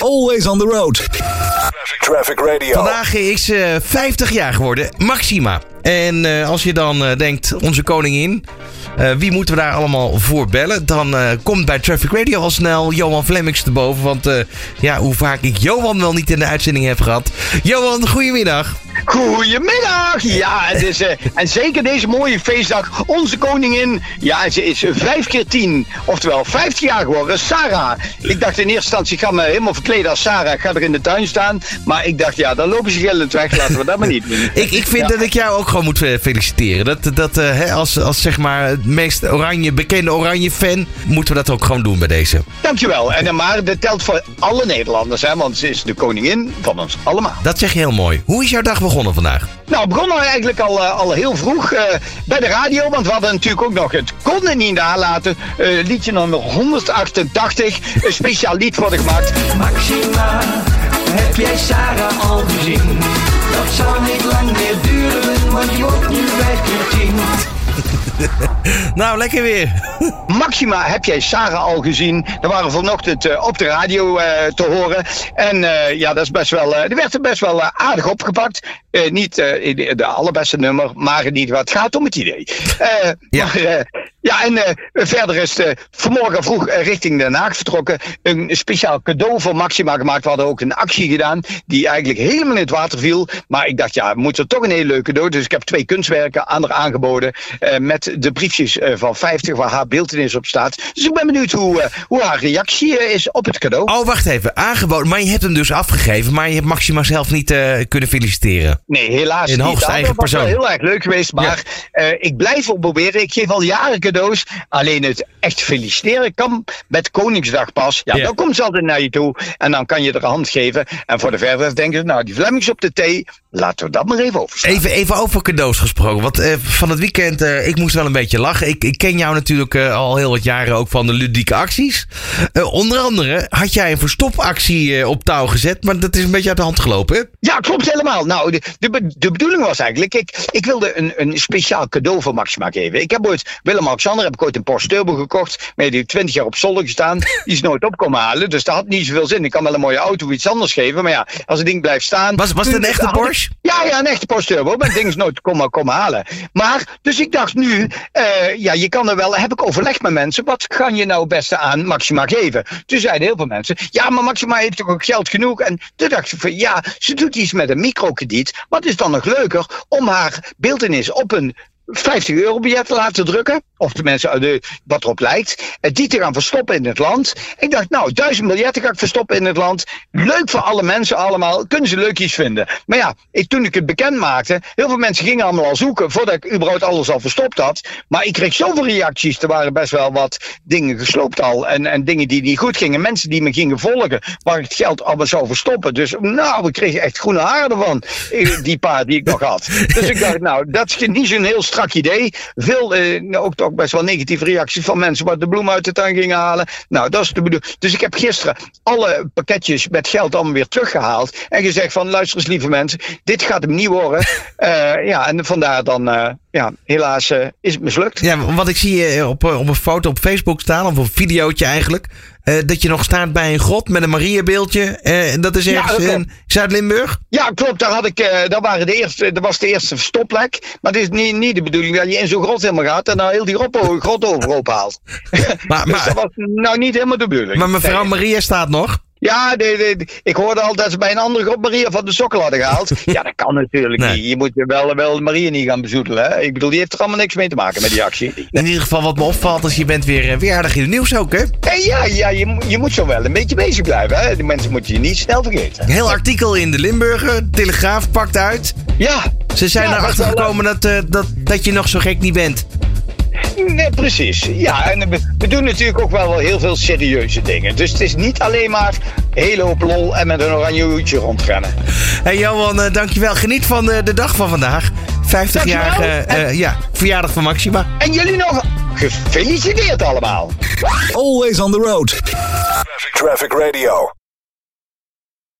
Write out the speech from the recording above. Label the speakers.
Speaker 1: Always on the road.
Speaker 2: Traffic Radio.
Speaker 3: Vandaag is ze 50 jaar geworden, Maxima. En eh, als je dan eh, denkt, onze koningin, eh, wie moeten we daar allemaal voor bellen? Dan eh, komt bij Traffic Radio al snel Johan Flemmings te boven. Want eh, ja, hoe vaak ik Johan wel niet in de uitzending heb gehad. Johan, goedemiddag.
Speaker 4: Goedemiddag! Ja, het is, eh, en zeker deze mooie feestdag. Onze koningin, ja, ze is vijf keer tien. Oftewel, 50 jaar geworden. Sarah. Ik dacht in eerste instantie, ik ga me helemaal verkleden als Sarah. Ik ga er in de tuin staan. Maar ik dacht, ja, dan lopen ze gillend weg. Laten we dat maar niet doen.
Speaker 3: Ik, ik vind dat ik jou ook gewoon moet eh, feliciteren. Dat, dat eh, hè, als, als zeg maar het meest oranje, bekende oranje fan, moeten we dat ook gewoon doen bij deze.
Speaker 4: Dankjewel. En, maar dat telt voor alle Nederlanders, hè, want ze is de koningin van ons allemaal.
Speaker 3: Dat zeg je heel mooi. Hoe is jouw dag begonnen vandaag?
Speaker 4: Nou, begonnen we eigenlijk al, eh, al heel vroeg eh, bij de radio, want we hadden natuurlijk ook nog het konden niet nalaten. eh, liedje nummer 188, een speciaal lied worden gemaakt.
Speaker 5: Maxima, heb jij Sarah al gezien? Dat zal niet lang meer duren, want je wordt nu vijf keer tien.
Speaker 3: Nou, lekker weer.
Speaker 4: Maxima, heb jij Sarah al gezien? Dat waren vanochtend eh, op de radio eh, te horen. En eh, ja, dat is best wel, die werd er best wel aardig opgepakt. Niet de, allerbeste nummer, maar geval, het gaat om het idee.
Speaker 3: Ja.
Speaker 4: Maar, ja, en eh, verder is eh, vanmorgen vroeg eh, richting Den Haag vertrokken. Een speciaal cadeau voor Maxima gemaakt. We hadden ook een actie gedaan die eigenlijk helemaal in het water viel. Maar ik dacht, ja, we moeten toch een heel leuk cadeau. Dus ik heb twee kunstwerken aan haar aangeboden. met de briefjes van 50 waar haar beeldenis op staat. Dus ik ben benieuwd hoe, hoe haar reactie is op het cadeau.
Speaker 3: Oh, wacht even. Aangeboden. Maar je hebt hem dus afgegeven. Maar je hebt Maxima zelf niet kunnen feliciteren.
Speaker 4: Nee, helaas
Speaker 3: In
Speaker 4: niet.
Speaker 3: hoogste
Speaker 4: Dat
Speaker 3: eigen
Speaker 4: was wel
Speaker 3: persoon.
Speaker 4: heel erg leuk geweest, maar ik blijf op proberen. Ik geef al jaren cadeaus. Alleen het echt feliciteren kan met Koningsdag pas. Ja,
Speaker 3: Ja.
Speaker 4: dan komt ze altijd naar je toe en dan kan je er een hand geven. En voor de verder denken ze, nou, die Flemmings op de thee, laten we dat maar even overstaan.
Speaker 3: Even, even over cadeaus gesproken. Want eh, van het weekend, eh, ik moest wel een beetje lachen. Ik, ik ken jou natuurlijk eh, al heel wat jaren ook van de ludieke acties. Onder andere had jij een verstopactie op touw gezet. Maar dat is een beetje uit de hand gelopen. hè?
Speaker 4: Ja, klopt helemaal. Nou, de, de, de bedoeling was eigenlijk, ik, ik wilde een, een speciaal cadeau voor Maxima geven. Ik heb ooit, Willem-Alexander, heb ik ooit een Porsche Turbo gekocht. Maar die heeft 20 jaar op zolder gestaan. Die is nooit op komen halen. Dus dat had niet zoveel zin. Ik kan wel een mooie auto of iets anders geven. Maar ja, als het ding blijft staan.
Speaker 3: Was, was het een echte
Speaker 4: had Ja, ja, een echte Turbo. Maar het ding is nooit komen, komen halen. Maar, dus ik dacht nu, eh, ja, je kan er wel, heb ik overlegd met mensen. Wat kan je nou het beste aan Maxima geven? Toen zeiden heel veel mensen, ja, maar Maxima heeft toch ook geld genoeg? En toen dacht ik van, ja, ze doet iets met een microkrediet. Wat is dan nog leuker om haar beeldenis op een 50 euro biljet te laten drukken. Of tenminste, eh, de, wat erop lijkt. En die te gaan verstoppen in het land. Ik dacht, nou, duizend biljetten ga ik verstoppen in het land. Leuk voor alle mensen allemaal. Kunnen ze leuk iets vinden. Maar ja, toen ik het bekend maakte. Heel veel mensen gingen allemaal al zoeken. Voordat ik überhaupt alles al verstopt had. Maar ik kreeg zoveel reacties. Er waren best wel wat dingen gesloopt al. En, en dingen die niet goed gingen. Mensen die me gingen volgen. Waar ik het geld allemaal zou verstoppen. Dus nou, ik kreeg echt groene haren ervan. eh, Die paar die ik nog had. Dus ik dacht, nou, dat is niet zo'n heel strak idee. Veel, eh, nou, ook toch best wel negatieve reacties van mensen wat de bloemen uit de tuin gingen halen. Nou, dat is de bedoeling. Dus ik heb gisteren alle pakketjes met geld allemaal weer teruggehaald. En gezegd van, luister eens lieve mensen, dit gaat hem niet worden. Eh, ja, en vandaar dan, eh, ja, helaas eh, is het mislukt.
Speaker 3: Ja, wat ik zie eh, op, eh, op een foto op Facebook staan, of een videootje eigenlijk. dat je nog staat bij een grot met een Mariabeeldje. en dat is ergens
Speaker 4: dat
Speaker 3: in Zuid-Limburg.
Speaker 4: Ja, klopt. Daar, had ik, daar waren de eerste, dat was de eerste verstopplek. Maar het is niet, niet de bedoeling dat je in zo'n grot helemaal gaat en nou heel die grot, grot overhoop haalt.
Speaker 3: Maar,
Speaker 4: Dus
Speaker 3: maar,
Speaker 4: dat was nou niet helemaal de bedoeling.
Speaker 3: maar mevrouw
Speaker 4: Nee.
Speaker 3: Maria staat nog.
Speaker 4: Ja, ik hoorde al dat ze bij een andere groep Maria van de Sokkel hadden gehaald. ja, dat kan natuurlijk
Speaker 3: Nee.
Speaker 4: niet. Je moet wel, wel Maria niet gaan bezoedelen. Hè? Ik bedoel, die heeft er allemaal niks mee te maken met die actie.
Speaker 3: In ieder geval wat me opvalt is je bent weer, eh, weer aardig in het nieuws ook hè.
Speaker 4: En ja, ja je, je moet zo wel een beetje bezig blijven. Hè? Die mensen moeten je niet snel vergeten.
Speaker 3: Een heel artikel in de Limburger. Telegraaf pakt uit.
Speaker 4: Ja,
Speaker 3: Ze zijn
Speaker 4: Ja,
Speaker 3: erachter gekomen dat, eh, dat, dat je nog zo gek niet bent.
Speaker 4: Nee, precies. Ja, en we, we doen natuurlijk ook wel, heel veel serieuze dingen. Dus het is niet alleen maar hele hoop lol en met een oranje hoedje rondrennen.
Speaker 3: Hey Johan, eh, dankjewel. Geniet van de, de dag van vandaag. 50-jarige
Speaker 4: Dankjewel.
Speaker 3: eh, ja, verjaardag van Maxima.
Speaker 4: En jullie nog gefeliciteerd allemaal.
Speaker 1: Always on the road.
Speaker 2: Traffic Radio.